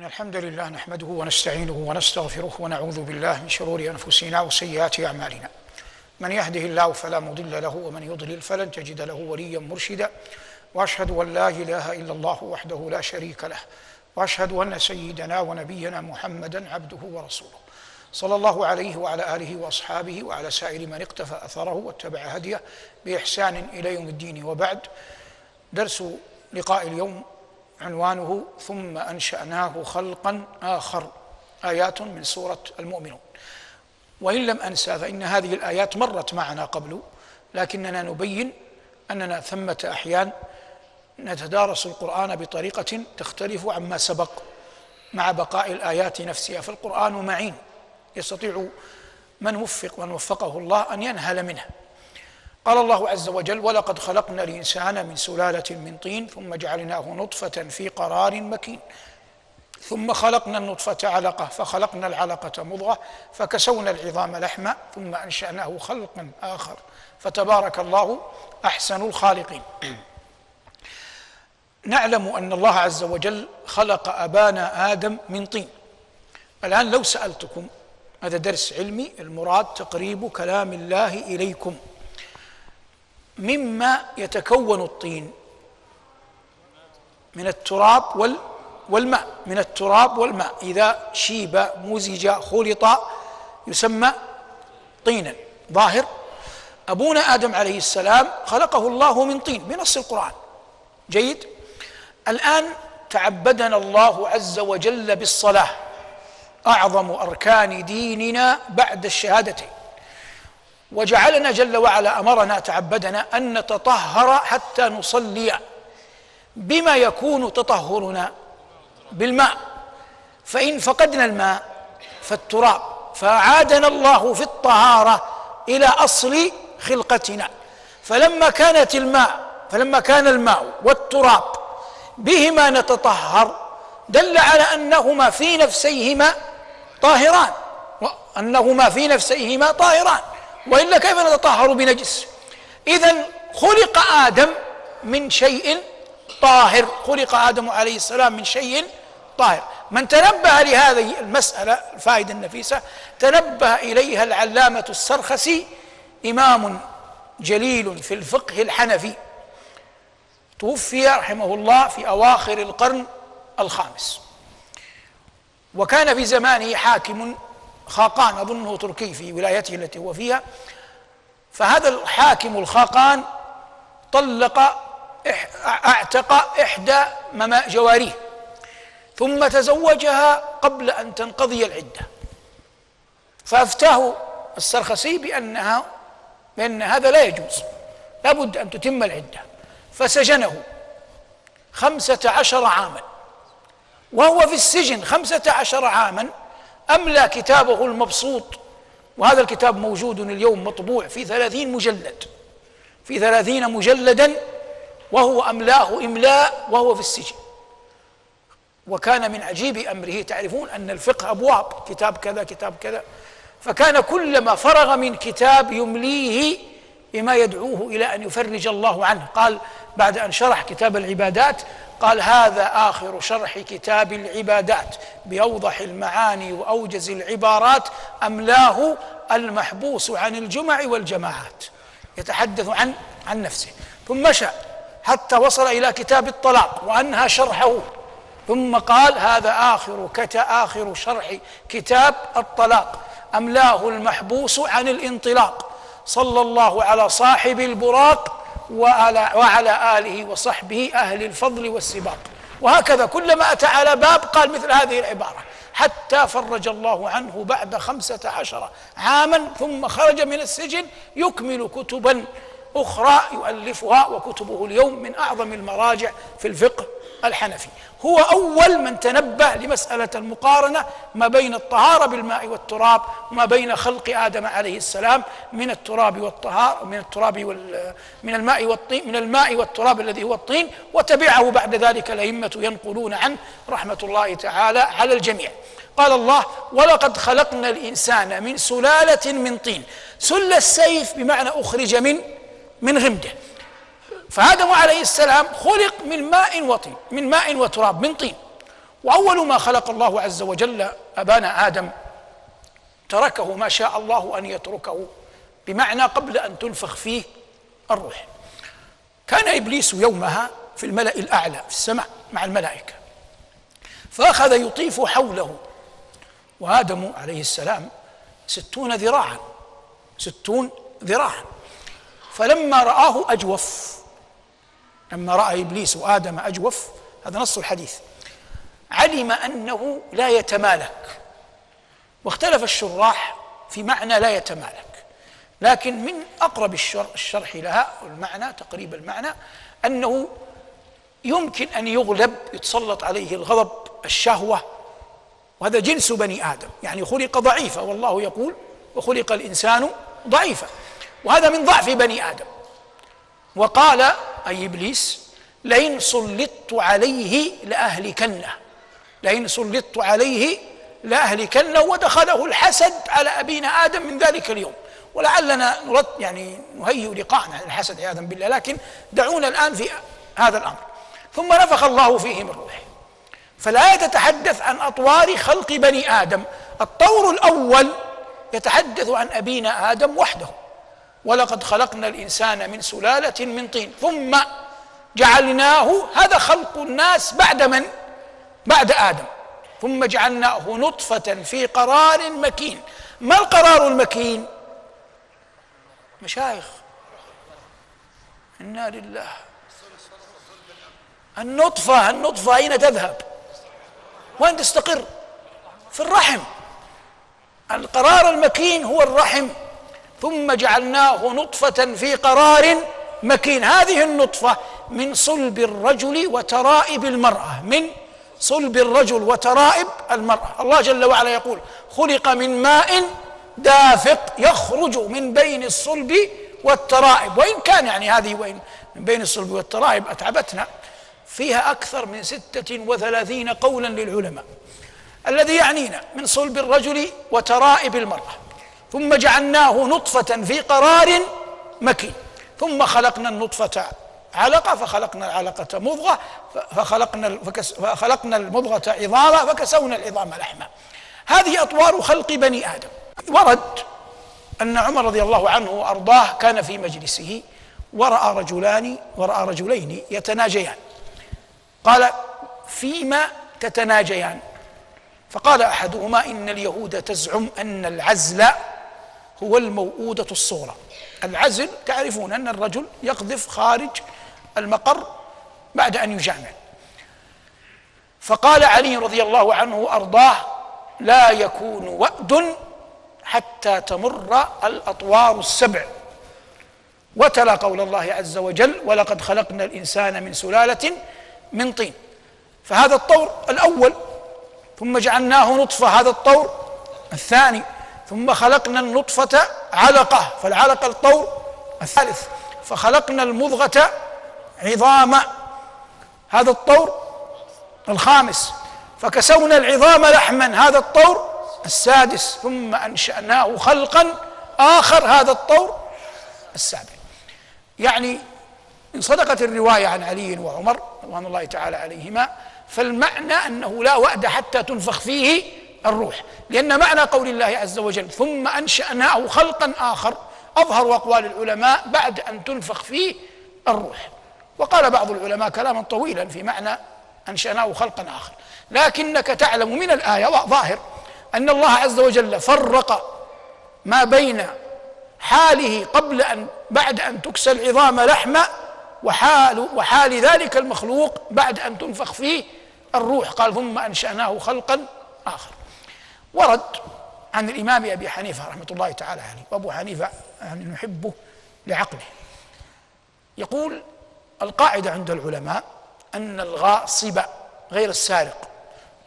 إن الحمد لله نحمده ونستعينه ونستغفره ونعوذ بالله من شرور أنفسنا وسيئات أعمالنا. من يهده الله فلا مضل له ومن يضلل فلن تجد له وليا مرشدا. وأشهد أن لا إله إلا الله وحده لا شريك له. وأشهد أن سيدنا ونبينا محمدا عبده ورسوله. صلى الله عليه وعلى آله وأصحابه وعلى سائر من اقتفى أثره واتبع هديه بإحسان إلى يوم الدين. وبعد درس لقاء اليوم عنوانه ثم أنشأناه خلقا آخر آيات من سورة المؤمنون. وإن لم أنسى فإن هذه الآيات مرت معنا قبل لكننا نبين أننا ثمة أحيان نتدارس القرآن بطريقة تختلف عما سبق. مع بقاء الآيات نفسها فالقرآن معين يستطيع من وفق من وفقه الله أن ينهل منه قال الله عز وجل ولقد خلقنا الإنسان من سلالة من طين ثم جعلناه نطفة في قرار مكين. ثم خلقنا النطفة علقة فخلقنا العلقة مضغة فكسونا العظام لحما ثم أنشأناه خلقا آخر. فتبارك الله أحسن الخالقين. نعلم أن الله عز وجل خلق أبانا آدم من طين. الآن لو سألتكم هذا درس علمي المراد تقريب كلام الله إليكم. مما يتكون الطين من التراب وال والماء من التراب والماء. إذا شيب مزج خلط يسمى طينا. ظاهر. أبونا آدم عليه السلام خلقه الله من طين بنص القرآن. جيد. الآن تعبدنا الله عز وجل بالصلاة. أعظم أركان ديننا بعد الشهادتين. وجعلنا جل وعلا أمرنا تعبدنا أن نتطهر حتى نصلي بما يكون تطهرنا بالماء. فإن فقدنا الماء فالتراب فأعادنا الله في الطهارة إلى أصل خلقتنا. فلما كانت الماء فلما كان الماء والتراب بهما نتطهر دل على أنهما في نفسيهما طاهران وأنهما في نفسيهما طاهران. وإلا كيف نتطهر بنجس؟ اذا خلق آدم من شيء طاهر. خلق آدم عليه السلام من شيء طاهر. من تنبه لهذه المسألة الفائدة النفيسة تنبه إليها العلامة السرخسي إمام جليل في الفقه الحنفي توفي رحمه الله في أواخر القرن الخامس. وكان في زمانه حاكم خاقان أظنه تركي في ولايته التي هو فيها. فهذا الحاكم الخاقان طلق أعتق إحدى جواريه. ثم تزوجها قبل أن تنقضي العدة. فأفتاه السرخسي بأنها بأن هذا لا يجوز. لابد أن تتم العدة. فسجنه خمسة عشر عاما. وهو في السجن خمسة عشر عاما أملى كتابه المبسوط؟ وهذا الكتاب موجود اليوم مطبوع في ثلاثين مجلد. في ثلاثين مجلدا وهو أملاه إملاء وهو في السجن. وكان من عجيب أمره. تعرفون أن الفقه أبواب كتاب كذا كتاب كذا. فكان كلما فرغ من كتاب يمليه بما يدعوه إلى أن يفرج الله عنه. قال بعد أن شرح كتاب العبادات قال هذا آخر شرح كتاب العبادات. بأوضح المعاني وأوجز العبارات أملاه المحبوس عن الجمع والجماعات. يتحدث عن عن نفسه. ثم مشى حتى وصل إلى كتاب الطلاق وأنهى شرحه. ثم قال هذا آخر كت آخر شرح كتاب الطلاق. أملاه المحبوس عن الانطلاق. صلى الله على صاحب البراق وعلى, وعلى آله وصحبه أهل الفضل والسباق. وهكذا كلما أتى على باب قال مثل هذه العبارة. حتى فرج الله عنه بعد خمسة عشر عاما ثم خرج من السجن يكمل كتبا. أخرى يؤلفها وكتبه اليوم من أعظم المراجع في الفقه الحنفي. هو أول من تنبه لمسألة المقارنة ما بين الطهارة بالماء والتراب وما بين خلق آدم عليه السلام من التراب والطهار من التراب وال من الماء والطين من الماء والتراب الذي هو الطين وتبعه بعد ذلك الأئمة ينقلون عنه رحمة الله تعالى على الجميع. قال الله ولقد خلقنا الإنسان من سلالة من طين سل السيف بمعنى أخرج من من غمده فآدم عليه السلام خلق من ماء وطين من ماء وتراب من طين. وأول ما خلق الله عز وجل ابانا آدم تركه ما شاء الله أن يتركه بمعنى قبل أن تنفخ فيه الروح. كان إبليس يومها في الملأ الأعلى في السماء مع الملائكة. فأخذ يطيف حوله. وآدم عليه السلام ستون ذراعا ستون ذراعا. فلما رآه أجوف. لما رأى إبليس وآدم أجوف هذا نص الحديث. علم أنه لا يتمالك. واختلف الشراح في معنى لا يتمالك. لكن من أقرب الشرح لها المعنى تقريب المعنى أنه يمكن أن يغلب يتسلط عليه الغضب الشهوة. وهذا جنس بني آدم. يعني خلق ضعيفا والله يقول وخلق الإنسان ضعيفا وهذا من ضعف بني آدم. وقال أي إبليس لئن سلطت عليه لأهلكنه. لئن سلطت عليه لأهلكنه ودخله الحسد على أبينا آدم من ذلك اليوم. ولعلنا نرد يعني نهيئ لقاءنا عن الحسد عياذا بالله لكن دعونا الآن في هذا الأمر. ثم نفخ الله فيه من روحه. فالآية تتحدث عن أطوار خلق بني آدم. الطور الأول يتحدث عن أبينا آدم وحده. ولقد خلقنا الإنسان من سلالة من طين ثم جعلناه هذا خلق الناس بعد من؟ بعد آدم ثم جعلناه نطفة في قرار مكين ما القرار المكين؟ مشايخ إنا لله النطفة النطفة أين تذهب؟ وين تستقر؟ في الرحم القرار المكين هو الرحم ثم جعلناه نطفة في قرار مكين. هذه النطفة من صلب الرجل وترائب المرأة من صلب الرجل وترائب المرأة. الله جل وعلا يقول خلق من ماء دافق يخرج من بين الصلب والترائب. وإن كان يعني هذه وإن من بين الصلب والترائب أتعبتنا. فيها أكثر من ستة وثلاثين قولا للعلماء. الذي يعنينا من صلب الرجل وترائب المرأة. ثم جعلناه نطفة في قرار مكين. ثم خلقنا النطفة علقة فخلقنا العلقة مضغة فخلقنا فخلقنا المضغة عظاما فكسونا العظام لحما. هذه أطوار خلق بني آدم. ورد أن عمر رضي الله عنه وأرضاه كان في مجلسه ورأى رجلان ورأى رجلين يتناجيان. قال فيما تتناجيان؟ فقال أحدهما إن اليهود تزعم أن العزل هو الموؤودة الصغرى. العزل تعرفون أن الرجل يقذف خارج المقر بعد أن يجامع فقال علي رضي الله عنه وارضاه لا يكون وأد حتى تمر الأطوار السبع وتلا قول الله عز وجل ولقد خلقنا الإنسان من سلالة من طين فهذا الطور الأول ثم جعلناه نطفة هذا الطور الثاني. ثم خلقنا النطفة علقة فالعلقة الطور الثالث. فخلقنا المضغة عظاما هذا الطور الخامس. فكسونا العظام لحما هذا الطور السادس. ثم أنشأناه خلقا آخر هذا الطور السابع. يعني إن صدقت الرواية عن علي وعمر رضوان الله تعالى عليهما فالمعنى أنه لا وعد حتى تنفخ فيه الروح لأن معنى قول الله عز وجل ثم أنشأناه خلقا آخر. أظهر أقوال العلماء بعد أن تنفخ فيه الروح. وقال بعض العلماء كلاما طويلا في معنى أنشأناه خلقا آخر. لكنك تعلم من الآية ظاهر أن الله عز وجل فرق ما بين حاله قبل أن بعد أن تكسى العظام لحما وحال وحال ذلك المخلوق بعد أن تنفخ فيه الروح. قال ثم أنشأناه خلقا آخر. ورد عن الإمام أبي حنيفة رحمة الله تعالى عليه وأبو حنيفة يعني نحبه لعقله. يقول القاعدة عند العلماء أن الغاصب غير السارق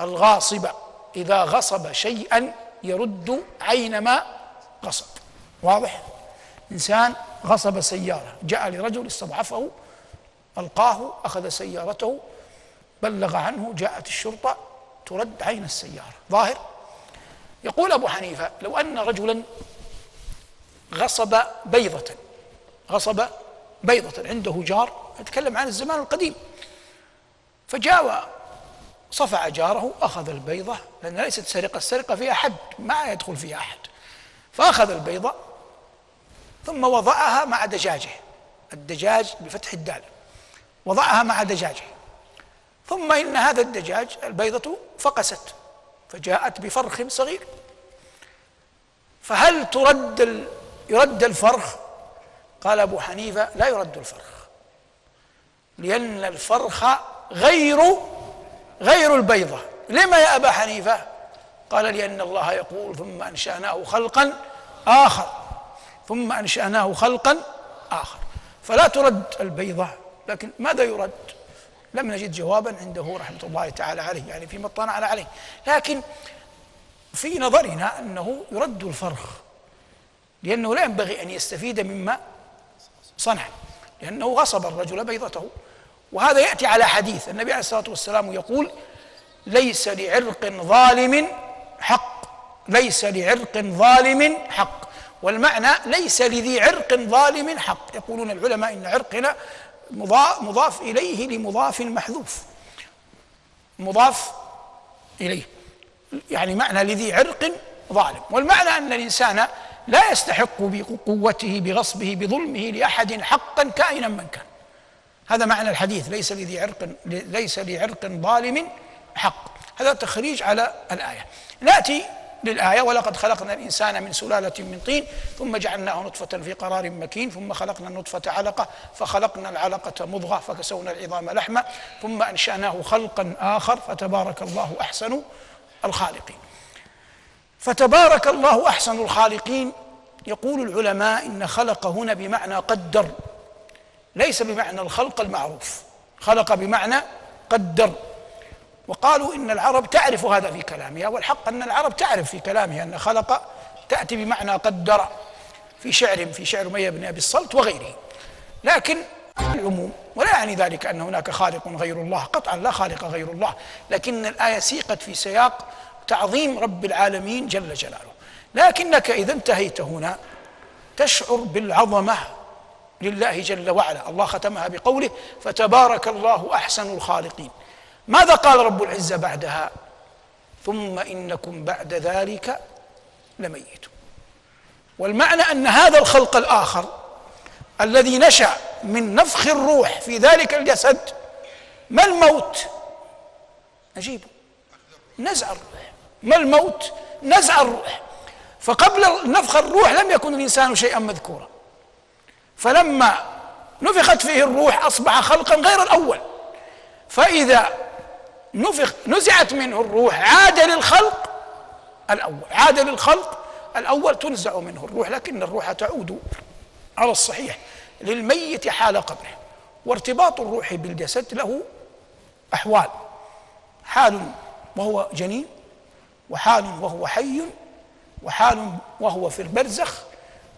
الغاصب إذا غصب شيئا يرد عين ما غصب. واضح؟ إنسان غصب سيارة جاء لرجل استضعفه ألقاه أخذ سيارته بلغ عنه جاءت الشرطة ترد عين السيارة. ظاهر؟ يقول أبو حنيفة لو أن رجلا غصب بيضة غصب بيضة عنده جار يتكلم عن الزمان القديم فجاء صفع جاره أخذ البيضة لأن ليست سرقة السرقة فيها حد ما يدخل فيها أحد فأخذ البيضة ثم وضعها مع دجاجه الدجاج بفتح الدال وضعها مع دجاجه ثم إن هذا الدجاج البيضة فقست. فجاءت بفرخ صغير. فهل ترد يرد الفرخ؟ قال أبو حنيفة لا يرد الفرخ لأن الفرخ غير غير البيضة. لما يا أبا حنيفة؟ قال لأن الله يقول ثم أنشأناه خلقا آخر ثم أنشأناه خلقا آخر. فلا ترد البيضة لكن ماذا يرد؟ لم نجد جوابا عنده رحمة الله تعالى عليه يعني فيما اطلعنا عليه. لكن في نظرنا أنه يرد الفرخ لأنه لا ينبغي أن يستفيد مما صنع لأنه غصب الرجل بيضته. وهذا يأتي على حديث النبي عليه الصلاة والسلام يقول ليس لعرق ظالم حق ليس لعرق ظالم حق. والمعنى ليس لذي عرق ظالم حق. يقولون العلماء إن عرقنا مضاف إليه لمضاف محذوف. مضاف إليه. يعني معنى لذي عرق ظالم. والمعنى أن الإنسان لا يستحق بقوته بغصبه بظلمه لأحد حقا كائنا من كان. هذا معنى الحديث ليس لذي عرق ليس لعرق ظالم حق. هذا تخريج على الآية. نأتي للآية ولقد خلقنا الإنسان من سلالة من طين ثم جعلناه نطفة في قرار مكين ثم خلقنا النطفة علقة فخلقنا العلقة مضغة فكسونا العظام لحمة ثم أنشأناه خلقا آخر فتبارك الله أحسن الخالقين. فتبارك الله أحسن الخالقين. يقول العلماء إن خلق هنا بمعنى قدر ليس بمعنى الخلق المعروف. خلق بمعنى قدر. وقالوا إن العرب تعرف هذا في كلامها والحق أن العرب تعرف في كلامها أن خلق تأتي بمعنى قدر في شعر في شعر مية بن أبي الصلت وغيره. لكن العموم ولا يعني ذلك أن هناك خالق غير الله قطعا لا خالق غير الله لكن الآية سيقت في سياق تعظيم رب العالمين جل جلاله. لكنك إذا انتهيت هنا تشعر بالعظمة لله جل وعلا. الله ختمها بقوله فتبارك الله أحسن الخالقين ماذا قال رب العزة بعدها؟ ثم إنكم بعد ذلك لميتون. والمعنى أن هذا الخلق الآخر الذي نشأ من نفخ الروح في ذلك الجسد ما الموت؟ نجيبه نزع الروح. ما الموت؟ نزع الروح. فقبل نفخ الروح لم يكن الإنسان شيئا مذكورا. فلما نفخت فيه الروح أصبح خلقا غير الأول. فإذا نفخ نزعت منه الروح. عاد للخلق الأول عاد للخلق الأول تنزع منه الروح لكن الروح تعود على الصحيح للميت حال قبره. وارتباط الروح بالجسد له أحوال. حال وهو جنين وحال وهو حي وحال وهو في البرزخ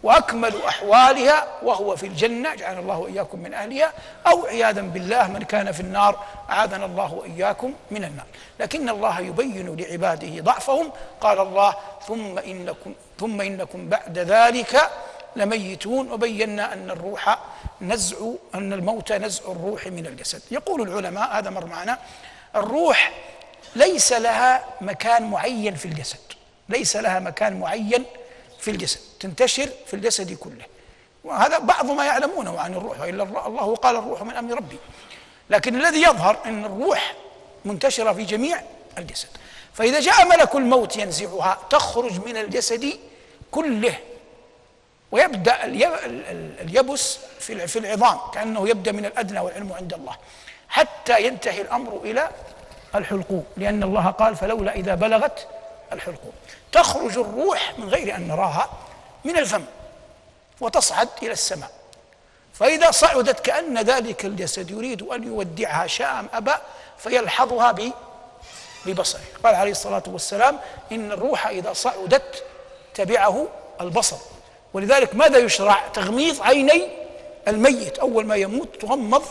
وأكمل أحوالها وهو في الجنة جعلنا الله وإياكم من أهلها أو عياذا بالله من كان في النار أعاذنا الله وإياكم من النار. لكن الله يبين لعباده ضعفهم قال الله ثم انكم ثم إنكم بعد ذلك لميتون. وبينا أن الروح نزع أن الموت نزع الروح من الجسد. يقول العلماء هذا مر معنا الروح ليس لها مكان معين في الجسد. ليس لها مكان معين في الجسد. تنتشر في الجسد كله. وهذا بعض ما يعلمونه عن الروح وإلا الله قال الروح من أمر ربي. لكن الذي يظهر إن الروح منتشرة في جميع الجسد. فإذا جاء ملك الموت ينزعها تخرج من الجسد كله ويبدأ اليبس في العظام كأنه يبدأ من الأدنى والعلم عند الله حتى ينتهي الأمر إلى الحلقوم. لأن الله قال فلولا إذا بلغت الحلقوم. تخرج الروح من غير أن نراها من الفم وتصعد إلى السماء. فإذا صعدت كأن ذلك الجسد يريد أن يودعها شاء أم أبى فيلحظها ببصره. قال عليه الصلاة والسلام إن الروح إذا صعدت تبعه البصر. ولذلك ماذا يشرع؟ تغميض عيني الميت. أول ما يموت تغمض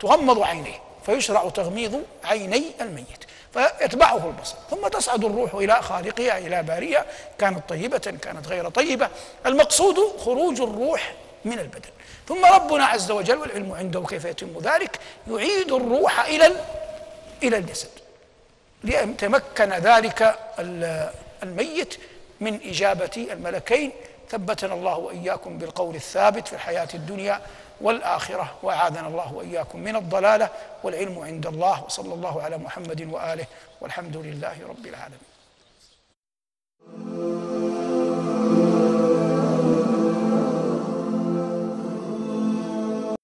تغمض عينيه. فيشرع تغميض عيني الميت. فيتبعه البصر. ثم تصعد الروح إلى خالقها إلى بارية كانت طيبة كانت غير طيبة. المقصود خروج الروح من البدن. ثم ربنا عز وجل والعلم عنده كيف يتم ذلك يعيد الروح إلى إلى الجسد. ليتمكن ذلك الميت من إجابة الملكين. ثبتنا الله وإياكم بالقول الثابت في الحياة الدنيا. والآخرة. وأعاذنا الله وإياكم من الضلالة والعلم عند الله. وصلى الله على محمد وآله والحمد لله رب العالمين.